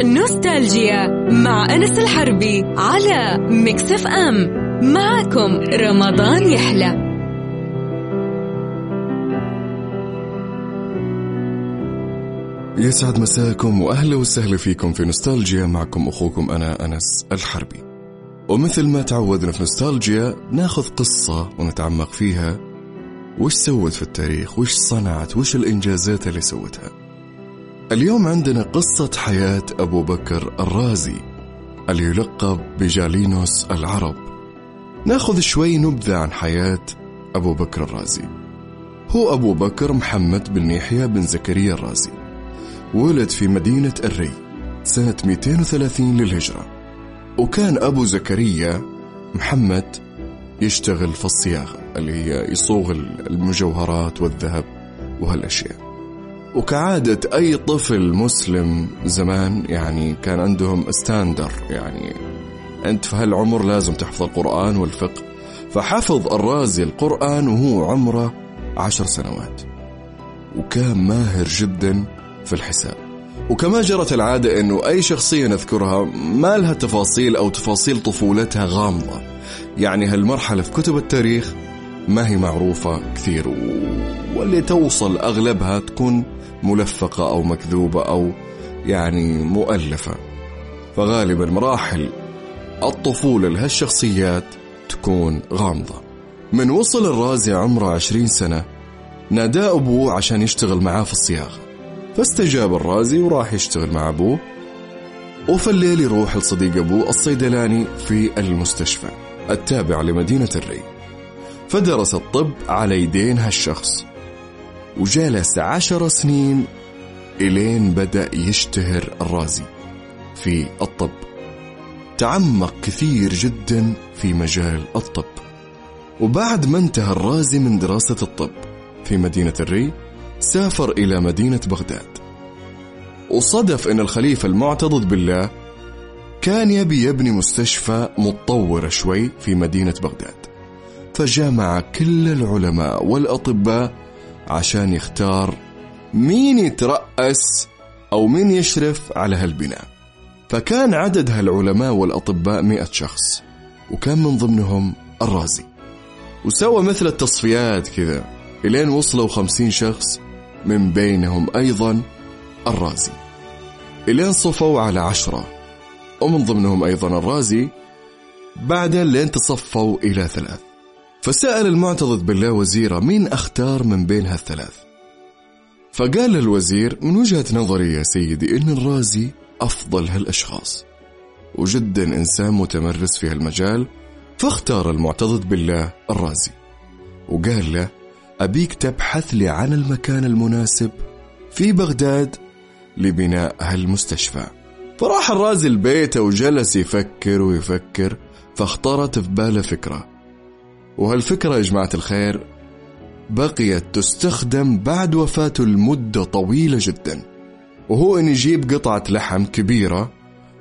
نوستالجيا مع أنس الحربي على مكسف أم. معكم رمضان يحلى. يسعد مساكم وأهلا وسهلا فيكم في نوستالجيا. معكم أخوكم أنا أنس الحربي. ومثل ما تعودنا في نوستالجيا ناخذ قصة ونتعمق فيها. وش سوت في التاريخ، وش صنعت، وش الإنجازات اللي سوتها. اليوم عندنا قصة حياة أبو بكر الرازي اللي يلقب بجالينوس العرب. ناخذ شوي نبذة عن حياة أبو بكر الرازي. هو أبو بكر محمد بن يحيى بن زكريا الرازي. ولد في مدينة الري سنة 230 للهجرة. وكان أبو زكريا محمد يشتغل في الصياغة اللي هي يصوغ المجوهرات والذهب وهالأشياء. وكعادة أي طفل مسلم زمان يعني كان عندهم ستاندر يعني. أنت في هالعمر لازم تحفظ القرآن والفقه. فحفظ الرازي القرآن وهو عمره عشر سنوات. وكان ماهر جدا في الحساب. وكما جرت العادة أنه أي شخصية نذكرها ما لها تفاصيل أو تفاصيل طفولتها غامضة. يعني هالمرحلة في كتب التاريخ ما هي معروفة كثير. واللي توصل أغلبها تكون ملفقة أو مكذوبة أو يعني مؤلفة. فغالبا مراحل الطفولة لهالشخصيات تكون غامضة. من وصل الرازي عمره عشرين سنة ناداه أبوه عشان يشتغل معاه في الصياغة. فاستجاب الرازي وراح يشتغل مع أبوه. وفي الليل يروح لصديق أبوه الصيدلاني في المستشفى التابع لمدينة الري. فدرس الطب على يدين هالشخص. وجلس عشر سنين إلين بدأ يشتهر الرازي في الطب. تعمق كثير جدا في مجال الطب. وبعد ما انتهى الرازي من دراسة الطب في مدينة الري سافر إلى مدينة بغداد. وصدف أن الخليفة المعتضد بالله كان يبي يبني مستشفى متطورة شوي في مدينة بغداد. فجمع كل العلماء والأطباء عشان يختار مين يترأس أو مين يشرف على هالبناء. فكان عدد هالعلماء والأطباء مئة شخص وكان من ضمنهم الرازي. وسوى مثل التصفيات كذا إلين وصلوا خمسين شخص من بينهم أيضا الرازي. إلين صفوا على عشرة ومن ضمنهم أيضا الرازي بعدين لين تصفوا إلى ثلاث. فسأل المعتضد بالله وزيره مين أختار من بين هالثلاث. فقال الوزير من وجهة نظري يا سيدي إن الرازي أفضل هالأشخاص. وجدا إنسان متمرس في هالمجال فاختار المعتضد بالله الرازي. وقال له أبيك تبحث لي عن المكان المناسب في بغداد لبناء هالمستشفى. فراح الرازي البيت وجلس يفكر ويفكر فاختارت في باله فكرة. وهالفكرة يا جماعة الخير بقيت تستخدم بعد وفاته لمدة طويلة جدا. وهو أن يجيب قطعة لحم كبيرة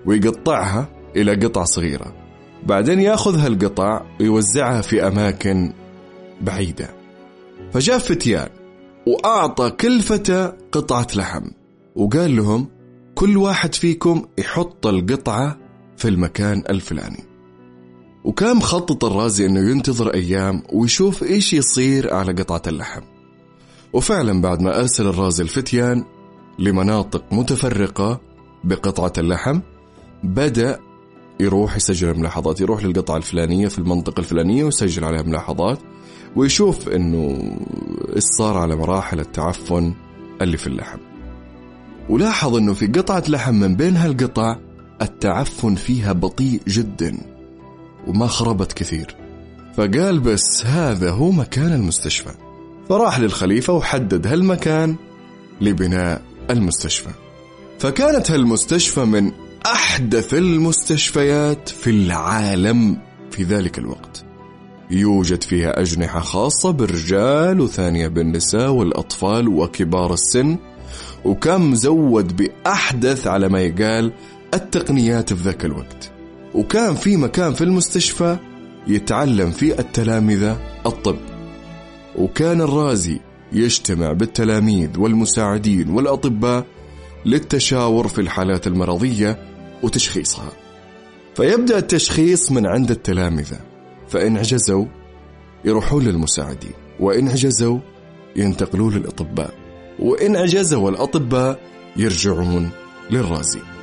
ويقطعها إلى قطع صغيرة. بعدين ياخذ هالقطع ويوزعها في أماكن بعيدة. فجاء فتيان وأعطى كل فتى قطعة لحم وقال لهم كل واحد فيكم يحط القطعة في المكان الفلاني. وكان مخطط الرازي إنه ينتظر أيام ويشوف إيش يصير على قطعة اللحم. وفعلا بعد ما أرسل الرازي الفتيان لمناطق متفرقة بقطعة اللحم بدأ يروح يسجل الملاحظات يروح للقطعة الفلانية في المنطقة الفلانية ويسجل عليها ملاحظات ويشوف إنه إيش صار على مراحل التعفن اللي في اللحم. ولاحظ إنه في قطعة لحم من بين هالقطع التعفن فيها بطيء جدا. وما خربت كثير. فقال بس هذا هو مكان المستشفى. فراح للخليفة وحدد هالمكان لبناء المستشفى. فكانت هالمستشفى من أحدث المستشفيات في العالم في ذلك الوقت. يوجد فيها أجنحة خاصة بالرجال وثانية بالنساء والأطفال وكبار السن. وكان مزود بأحدث على ما يقال التقنيات في ذاك الوقت. وكان في مكان في المستشفى يتعلم فيه التلامذة الطب. وكان الرازي يجتمع بالتلاميذ والمساعدين والأطباء للتشاور في الحالات المرضية وتشخيصها. فيبدأ التشخيص من عند التلامذة فإن عجزوا يروحون للمساعدين وإن عجزوا ينتقلون للأطباء وإن عجزوا الأطباء يرجعون للرازي.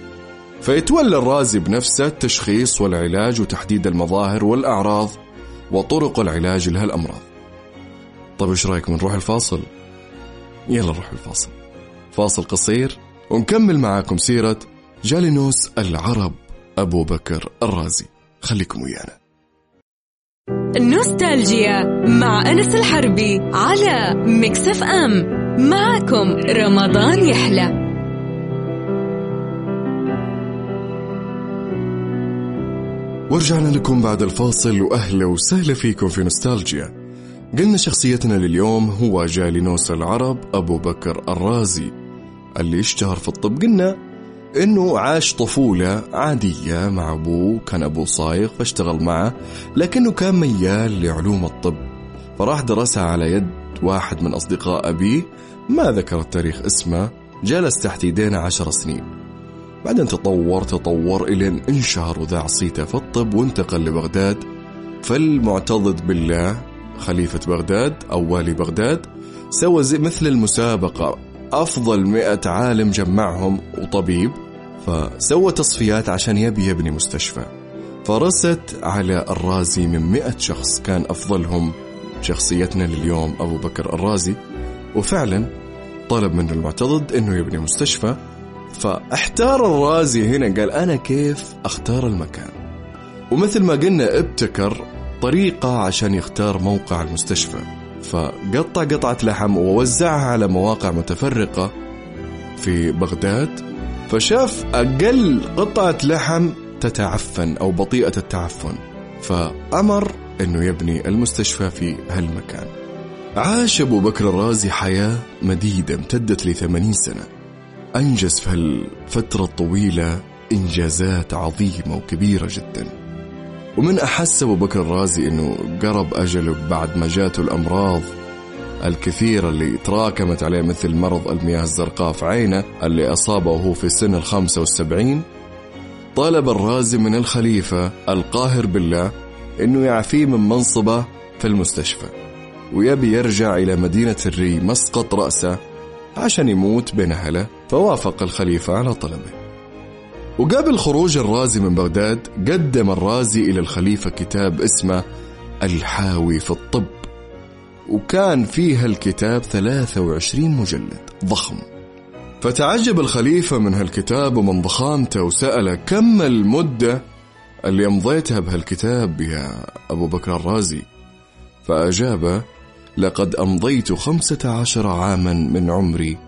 فيتولى الرازي بنفسه التشخيص والعلاج وتحديد المظاهر والأعراض وطرق العلاج لهالأمراض. طيب إيش رايكم نروح الفاصل؟ يلا نروح الفاصل. فاصل قصير ونكمل معاكم سيرة جالينوس العرب أبو بكر الرازي. خليكم ويانا. نوستالجيا مع أنس الحربي على مكسف أم. معكم رمضان يحلى. ورجعنا لكم بعد الفاصل وأهلا وسهلا فيكم في نوستالجيا. قلنا شخصيتنا لليوم هو جالينوس العرب أبو بكر الرازي. اللي اشتهر في الطب قلنا إنه عاش طفولة عادية مع أبوه كان ابوه صايغ فاشتغل معه لكنه كان ميال لعلوم الطب. فراح درسها على يد واحد من أصدقاء أبيه ما ذكر التاريخ اسمه جلس تحت يدينا عشر سنين. بعدين تطور تطور إلى انشهر وذاع صيته في الطب وانتقل لبغداد فالمعتضد بالله خليفة بغداد أو والي بغداد سوى زي مثل المسابقة. أفضل مئة عالم جمعهم وطبيب فسوى تصفيات عشان يبي يبني مستشفى. فرست على الرازي من مئة شخص كان أفضلهم شخصيتنا لليوم أبو بكر الرازي. وفعلا طلب منه المعتضد أنه يبني مستشفى. فاحتار الرازي هنا قال أنا كيف أختار المكان؟ ومثل ما قلنا ابتكر طريقة عشان يختار موقع المستشفى. فقطع قطعة لحم ووزعها على مواقع متفرقة في بغداد فشاف أقل قطعة لحم تتعفن أو بطيئة التعفن. فأمر أنه يبني المستشفى في هالمكان. عاش أبو بكر الرازي حياة مديدة امتدت لثمانين سنة. أنجز في هالفترة الطويلة إنجازات عظيمة وكبيرة جدا. ومن أحس أبو بكر الرازي أنه قرب أجله بعد ما جاته الأمراض الكثيرة اللي تراكمت عليه مثل مرض المياه الزرقاء في عينه اللي أصابه وهو في سن الخمسة والسبعين طلب الرازي من الخليفة القاهر بالله أنه يعفيه من منصبه في المستشفى ويبي يرجع إلى مدينة الري مسقط رأسه عشان يموت بين أهله فوافق الخليفة على طلبه. وقبل خروج الرازي من بغداد قدم الرازي إلى الخليفة كتاب اسمه الحاوي في الطب. وكان فيها الكتاب 23 مجلد ضخم. فتعجب الخليفة من هالكتاب ومن ضخامته وسأله كم المدة اللي أمضيتها بهالكتاب يا أبو بكر الرازي؟ فأجاب لقد أمضيت خمسة عشر عاما من عمري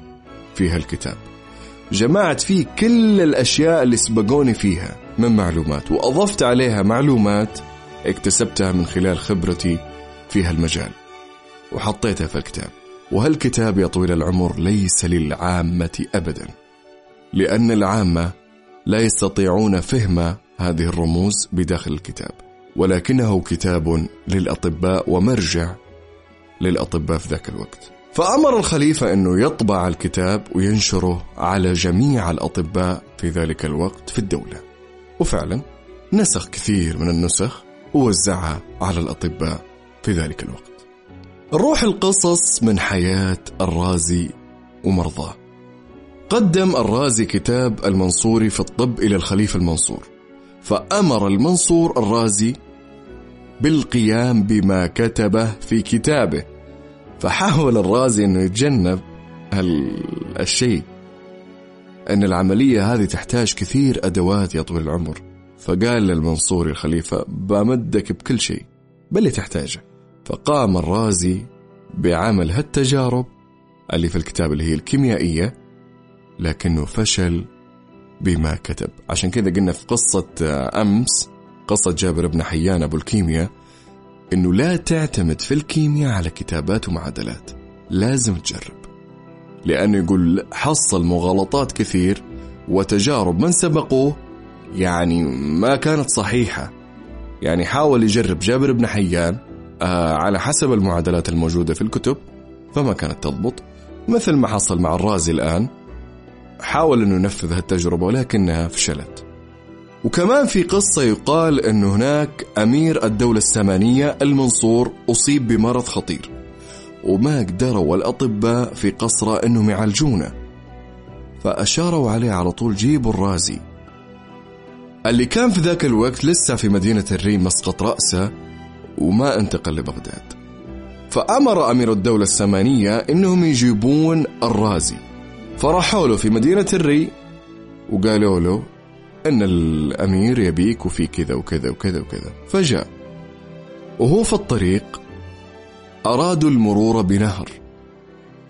في هالكتاب. جمعت فيه كل الأشياء اللي سبقوني فيها من معلومات وأضفت عليها معلومات اكتسبتها من خلال خبرتي في هالمجال وحطيتها في الكتاب. وهالكتاب يا طويل العمر ليس للعامة أبدا لأن العامة لا يستطيعون فهم هذه الرموز بداخل الكتاب ولكنه كتاب للأطباء ومرجع للأطباء في ذاك الوقت. فأمر الخليفة أنه يطبع الكتاب وينشره على جميع الأطباء في ذلك الوقت في الدولة. وفعلا نسخ كثير من النسخ ووزعها على الأطباء في ذلك الوقت. نروح القصص من حياة الرازي ومرضاه. قدم الرازي كتاب المنصوري في الطب إلى الخليفة المنصور فأمر المنصور الرازي بالقيام بما كتبه في كتابه. فحاول الرازي إنه يتجنب هالشيء. إن العملية هذه تحتاج كثير أدوات يا طويل العمر. فقال للمنصوري الخليفة بمدك بكل شيء باللي تحتاجه فقام الرازي بعمل هالتجارب اللي في الكتاب اللي هي الكيميائية لكنه فشل بما كتب. عشان كذا قلنا في قصة أمس قصة جابر بن حيان أبو الكيمياء إنه لا تعتمد في الكيمياء على كتابات ومعادلات. لازم تجرب. لأنه يقول حصل مغالطات كثير وتجارب من سبقوه يعني ما كانت صحيحة. يعني حاول يجرب جابر بن حيان آه على حسب المعادلات الموجودة في الكتب فما كانت تضبط. مثل ما حصل مع الرازي الآن حاول أنه ينفذ هالتجربة ولكنها فشلت. وكمان في قصة يقال أن هناك أمير الدولة السامانية المنصور أصيب بمرض خطير وما قدروا الأطباء في قصره أنهم يعالجونه فأشاروا عليه على طول جيبوا الرازي. اللي كان في ذاك الوقت لسه في مدينة الريم مسقط رأسه وما انتقل لبغداد. فأمر أمير الدولة السامانية إنهم يجيبون الرازي. فراحوا له في مدينة الري وقالوا له أن الأمير يبيك وفي كذا وكذا وكذا وكذا. فجاء. وهو في الطريق أرادوا المرور بنهر.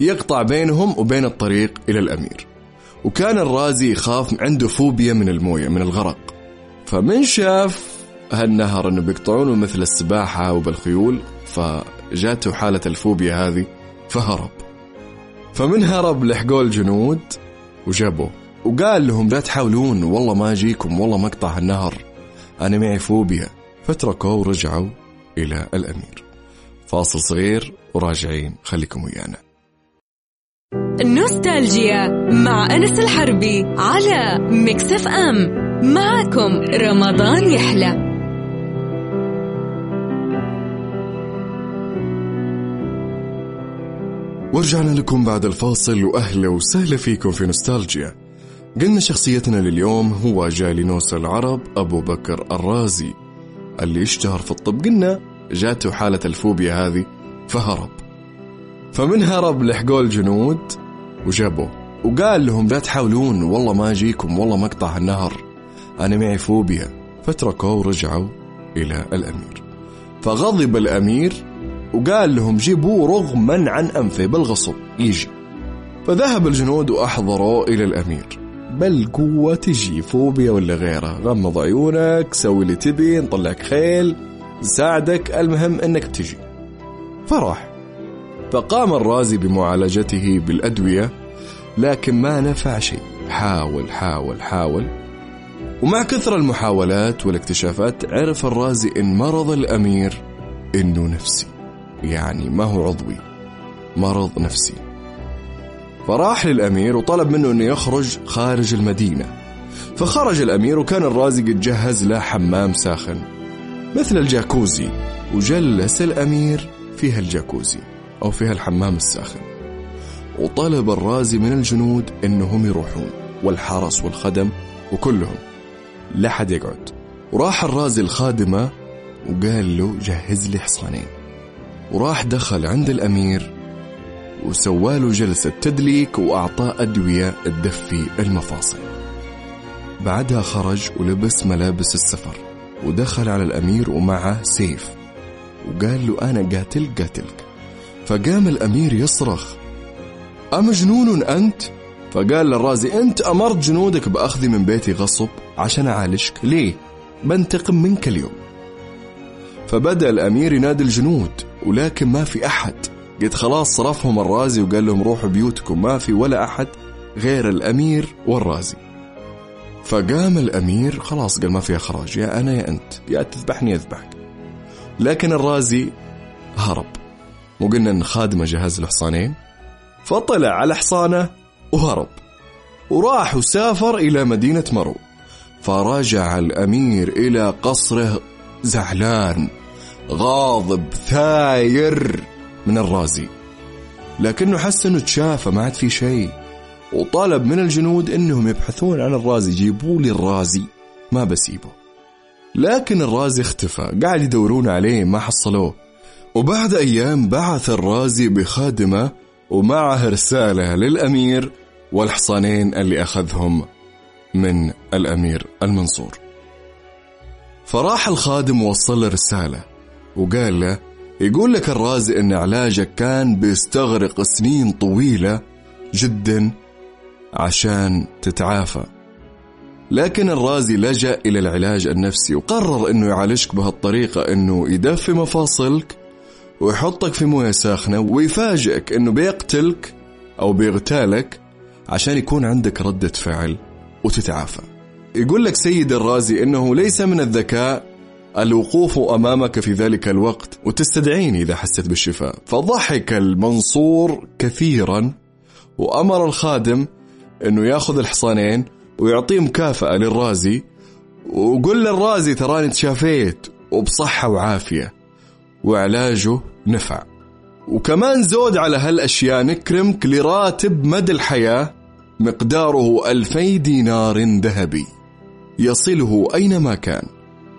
يقطع بينهم وبين الطريق إلى الأمير. وكان الرازي يخاف عنده فوبيا من الموية من الغرق. فمن شاف هالنهر إنه بيقطعونه مثل السباحة وبالخيول فجاته حالة الفوبيا هذه فهرب. فمن هرب لحقوه الجنود وجابوه. وقال لهم لا تحاولون والله ما أجيكم والله ما اقطع النهر. أنا معي فوبيا. فتركوا ورجعوا إلى الأمير. فاصل صغير وراجعين خليكم ويانا. نوستالجيا مع أنس الحربي على Mix FM. معكم رمضان يحلى. ورجعنا لكم بعد الفاصل وأهلا وسهلا فيكم في نوستالجيا. قلنا شخصيتنا لليوم هو جالينوس العرب أبو بكر الرازي. اللي اشتهر في الطب قلنا جاته حالة الفوبيا هذه فهرب. فمن هرب لحقوه الجنود وجابوه. وقال لهم لا تحاولون والله ما أجيكم والله ما اقطع النهر. أنا معي فوبيا. فتركوا ورجعوا إلى الأمير. فغضب الأمير وقال لهم جيبوه رغما عن أنفه بالغصب يجي. فذهب الجنود وأحضروا إلى الأمير. بل قوة تجي فوبيا ولا غيرها. غمض عيونك سوي اللي تبي نطلعك خيل. نساعدك المهم إنك تجي. فراح فقام الرازي بمعالجته بالأدوية لكن ما نفع شيء. حاول حاول حاول. ومع كثر المحاولات والاكتشافات عرف الرازي إن مرض الأمير إنه نفسي. يعني ما هو عضوي. مرض نفسي. فراح للأمير وطلب منه أنه يخرج خارج المدينة. فخرج الأمير وكان الرازي قد جهز له حمام ساخن مثل الجاكوزي وجلس الأمير فيها الجاكوزي أو فيها الحمام الساخن. وطلب الرازي من الجنود أنهم يروحون والحرس والخدم وكلهم. لا حد يقعد. وراح الرازي لخادمه وقال له جهز لي حصانين. وراح دخل عند الأمير وسواله جلسة تدليك وأعطاه أدوية تدفي المفاصل. بعدها خرج ولبس ملابس السفر ودخل على الأمير ومعه سيف. وقال له أنا قاتل قاتلك. فقام الأمير يصرخ أمجنون أنت؟ فقال للرازي أنت أمرت جنودك بأخذي من بيتي غصب عشان أعالجك. ليه؟ بنتقم منك اليوم. فبدأ الأمير ينادي الجنود ولكن ما في أحد. قد خلاص صرفهم الرازي وقال لهم روحوا بيوتكم ما في ولا أحد غير الأمير والرازي. فقام الأمير خلاص قال ما في إخراج يا أنا يا أنت يا تذبحني يذبحك لكن الرازي هرب وقلنا أن خادمة جهز له حصانين فطلع على حصانه وهرب وراح وسافر إلى مدينة مرو فرجع الأمير إلى قصره زعلان غاضب ثاير. من الرازي. لكنه حس انه تشافى ما عاد في شيء. وطلب من الجنود إنهم يبحثون عن الرازي جيبوا لي الرازي ما بسيبه. لكن الرازي اختفى. قاعد يدورون عليه ما حصلوه. وبعد أيام بعث الرازي بخادمه ومعه رسالة للأمير والحصانين اللي أخذهم من الأمير المنصور. فراح الخادم وصل رسالة وقال له يقول لك الرازي إن علاجك كان بيستغرق سنين طويلة جدا عشان تتعافى. لكن الرازي لجأ إلى العلاج النفسي وقرر أنه يعالجك بهالطريقة أنه يدفي مفاصلك ويحطك في موية ساخنة ويفاجئك أنه بيقتلك أو بيغتالك عشان يكون عندك ردة فعل وتتعافى. يقول لك سيد الرازي أنه ليس من الذكاء الوقوف أمامك في ذلك الوقت وتستدعيني إذا حسيت بالشفاء. فضحك المنصور كثيرا وأمر الخادم إنه يأخذ الحصانين ويعطيه مكافأة للرازي وقل للرازي تراني تشافيت وبصحة وعافية وعلاجه نفع. وكمان زود على هالأشياء نكرمك لراتب مدى الحياة مقداره ألفي دينار ذهبي يصله أينما كان.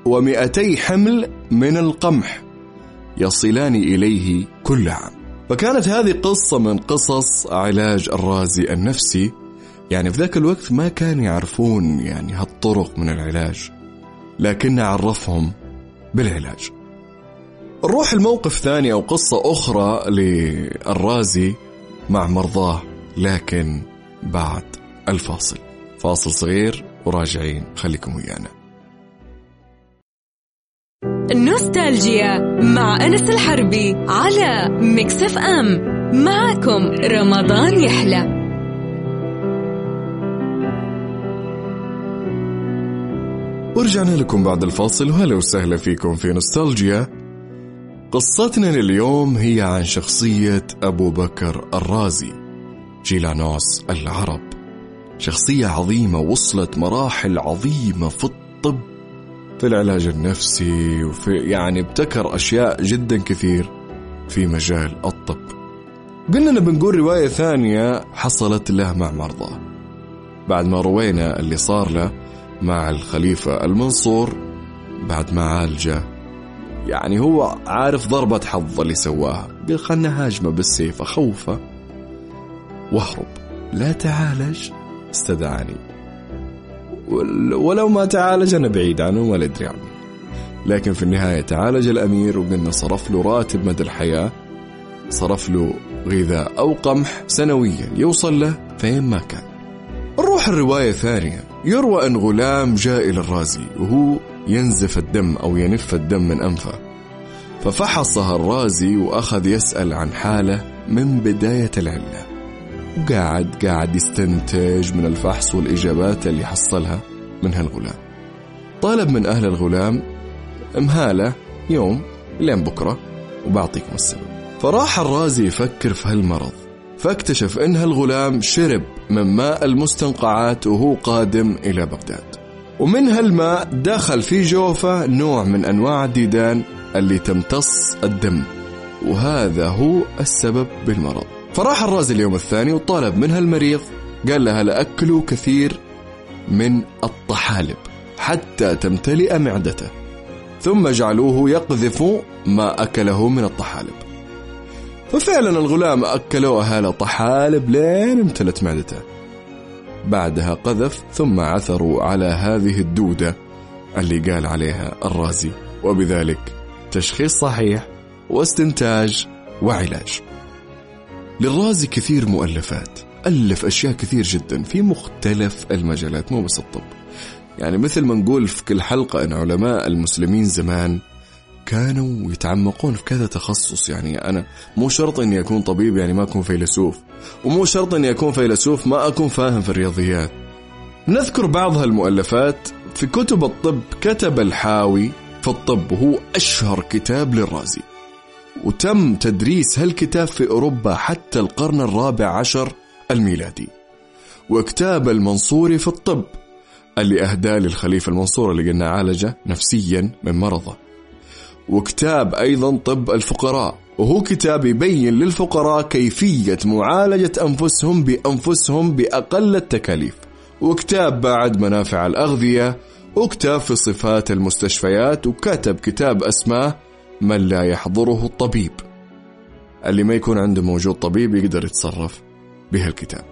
ومئتي حمل من القمح يصلان إليه كل عام. فكانت هذه قصة من قصص علاج الرازي النفسي. يعني في ذاك الوقت ما كانوا يعرفون يعني هالطرق من العلاج لكن عرفهم بالعلاج. نروح الموقف ثاني أو قصة أخرى للرازي مع مرضاه لكن بعد الفاصل. فاصل صغير وراجعين خليكم ويانا. نوستالجيا مع أنس الحربي على مكسف أم معكم رمضان يحلى. ورجعنا لكم بعد الفاصل وهلا وسهلا فيكم في نوستالجيا. قصتنا لليوم هي عن شخصية أبو بكر الرازي جيلانوس العرب. شخصية عظيمة وصلت مراحل عظيمة في الطب في العلاج النفسي وفي يعني ابتكر أشياء جدا كثير في مجال الطب. قلنا نبي نقول رواية ثانية حصلت له مع مرضاه بعد ما روينا اللي صار له مع الخليفة المنصور بعد ما عالجه. يعني هو عارف ضربة حظ اللي سواها. قال خلنا هاجمه بالسيف أخوفه. واهرب لا تعالج استدعاني. ولو ما تعالج أنا بعيد عنه ولا أدري عنه. لكن في النهاية تعالج الأمير وقلنا صرف له راتب مدى الحياة صرف له غذاء أو قمح سنويا يوصل له فين ما كان. نروح الرواية الثانية. يروى أن غلام جاء إلى الرازي وهو ينزف الدم أو ينف الدم من أنفه. ففحصها الرازي وأخذ يسأل عن حاله من بداية العلة. وقاعد قاعد يستنتج من الفحص والإجابات اللي حصلها من هالغلام. طالب من أهل الغلام مهالة يوم لين بكرة وبعطيكم السبب. فراح الرازي يفكر في هالمرض فاكتشف إن هالغلام شرب من ماء المستنقعات وهو قادم إلى بغداد. ومن هالماء دخل في جوفة نوع من أنواع الديدان اللي تمتص الدم وهذا هو السبب بالمرض. فراح الرازي اليوم الثاني وطالب منها المريض. قال لها لأكلوا كثير من الطحالب حتى تمتلئ معدته. ثم جعلوه يقذف ما أكله من الطحالب. ففعلا الغلام أكلوه أهالة طحالب لين امتلت معدته. بعدها قذف ثم عثروا على هذه الدودة اللي قال عليها الرازي. وبذلك تشخيص صحيح واستنتاج وعلاج. للرازي كثير مؤلفات ألف أشياء كثير جدا في مختلف المجالات مو بس الطب. يعني مثل ما نقول في كل حلقة أن علماء المسلمين زمان كانوا يتعمقون في كذا تخصص. يعني أنا مو شرط أني أكون طبيب يعني ما أكون فيلسوف. ومو شرط أني أكون فيلسوف ما أكون فاهم في الرياضيات. نذكر بعض هالمؤلفات. في كتب الطب كتب الحاوي في الطب وهو أشهر كتاب للرازي. وتم تدريس هالكتاب في أوروبا حتى القرن الرابع عشر الميلادي. وكتاب المنصوري في الطب اللي أهداه للخليفة المنصور اللي قلنا عالجه نفسيا من مرضه. وكتاب أيضا طب الفقراء وهو كتاب يبين للفقراء كيفية معالجة أنفسهم بأنفسهم بأقل التكاليف. وكتاب بعد منافع الأغذية وكتاب في صفات المستشفيات وكتب كتاب أسماه من لا يحضره الطبيب. اللي ما يكون عنده موجود طبيب يقدر يتصرف بهالكتاب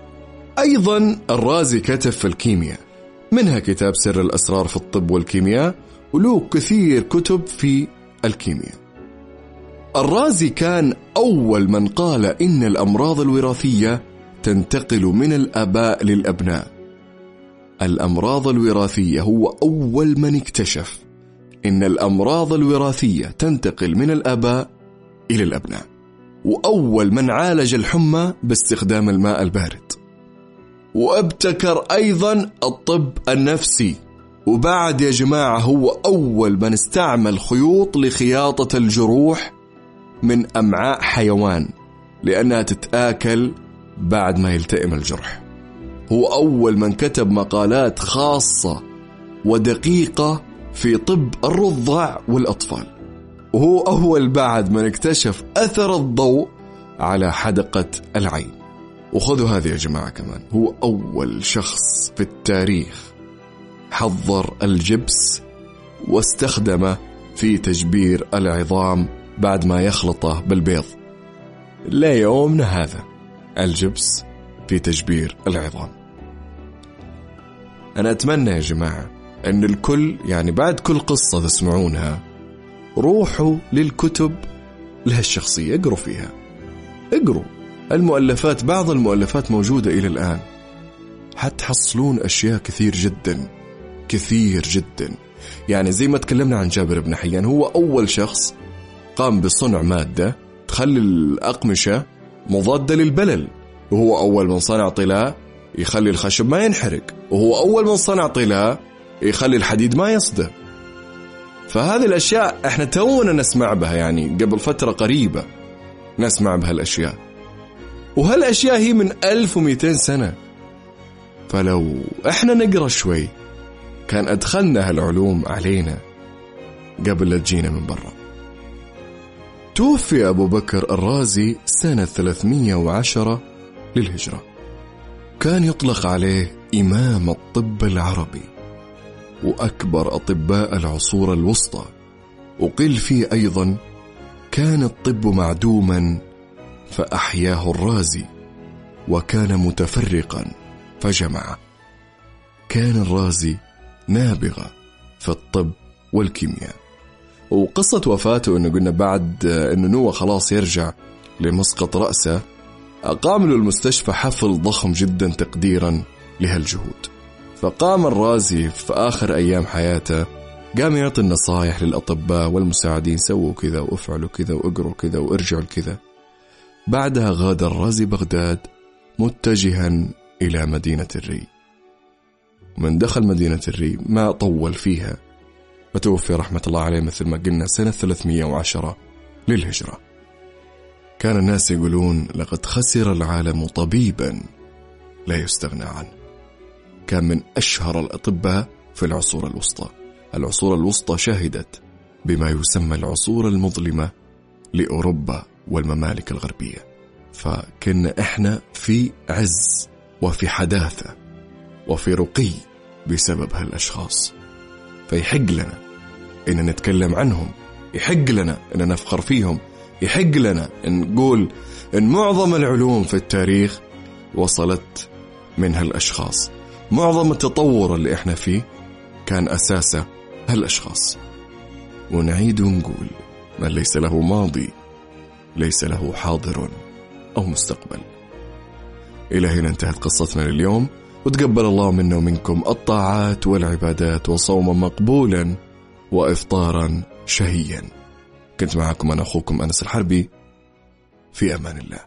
أيضا الرازي كتب في الكيمياء. منها كتاب سر الأسرار في الطب والكيمياء وله كثير كتب في الكيمياء. الرازي كان أول من قال إن الأمراض الوراثية تنتقل من الآباء للأبناء. الأمراض الوراثية هو أول من اكتشف إن الأمراض الوراثية تنتقل من الآباء إلى الأبناء وأول من عالج الحمى باستخدام الماء البارد. وأبتكر أيضا الطب النفسي. وبعد يا جماعة هو أول من استعمل خيوط لخياطة الجروح من أمعاء حيوان لأنها تتآكل بعد ما يلتئم الجرح. هو أول من كتب مقالات خاصة ودقيقة في طب الرضع والأطفال. وهو أول بعد من اكتشف أثر الضوء على حدقة العين. وخذوا هذه يا جماعة كمان. هو أول شخص في التاريخ حضر الجبس واستخدمه في تجبير العظام بعد ما يخلطه بالبيض. ليومنا هذا الجبس في تجبير العظام. أنا أتمنى يا جماعة أن الكل يعني بعد كل قصة تسمعونها روحوا للكتب لهالشخصية اقروا فيها. اقروا. المؤلفات بعض المؤلفات موجودة إلى الآن. حتحصلون أشياء كثير جدا كثير جدا. يعني زي ما تكلمنا عن جابر بن حيان هو أول شخص قام بصنع مادة تخلي الأقمشة مضادة للبلل. وهو أول من صنع طلاء يخلي الخشب ما ينحرق. وهو أول من صنع طلاء يخلي الحديد ما يصدى فهذه الأشياء إحنا تونا نسمع بها يعني قبل فترة قريبة نسمع بهالأشياء وهالأشياء هي من 1200 سنة. فلو إحنا نقرأ شوي كان أدخلنا هالعلوم علينا قبل لا تجينا من برا. توفي أبو بكر الرازي سنة 310 للهجرة. كان يطلق عليه إمام الطب العربي. وأكبر أطباء العصور الوسطى. وقيل فيه أيضا كان الطب معدوما فأحياه الرازي وكان متفرقا فجمعه كان الرازي نابغة في الطب والكيمياء. وقصة وفاته إنه قلنا بعد إنه نوى خلاص يرجع لمسقط رأسه أقام له المستشفى حفل ضخم جدا تقديرا لهالجهود. فقام الرازي في آخر أيام حياته قام يعطي النصائح للأطباء والمساعدين سووا كذا وافعلوا كذا وأقروا كذا وارجعوا لكذا. بعدها غادر الرازي بغداد متجها إلى مدينة الري. من دخل مدينة الري ما طول فيها. وتوفي رحمة الله عليه مثل ما قلنا سنة 310 للهجرة. كان الناس يقولون لقد خسر العالم طبيبا لا يستغنى عنه. كان من أشهر الأطباء في العصور الوسطى. العصور الوسطى شهدت بما يسمى العصور المظلمة لأوروبا والممالك الغربية. فكنا إحنا في عز وفي حداثة وفي رقي بسبب هالأشخاص. فيحق لنا إن نتكلم عنهم. يحق لنا إن نفخر فيهم. يحق لنا إن نقول إن معظم العلوم في التاريخ وصلت من هالأشخاص. معظم التطور اللي إحنا فيه كان أساسه هالأشخاص. ونعيد ونقول من ليس له ماضي ليس له حاضر أو مستقبل. إلى هنا انتهت قصتنا لليوم. وتقبل الله منا ومنكم الطاعات والعبادات وصوما مقبولا وإفطارا شهيا. كنت معكم أنا أخوكم أنس الحربي. في أمان الله.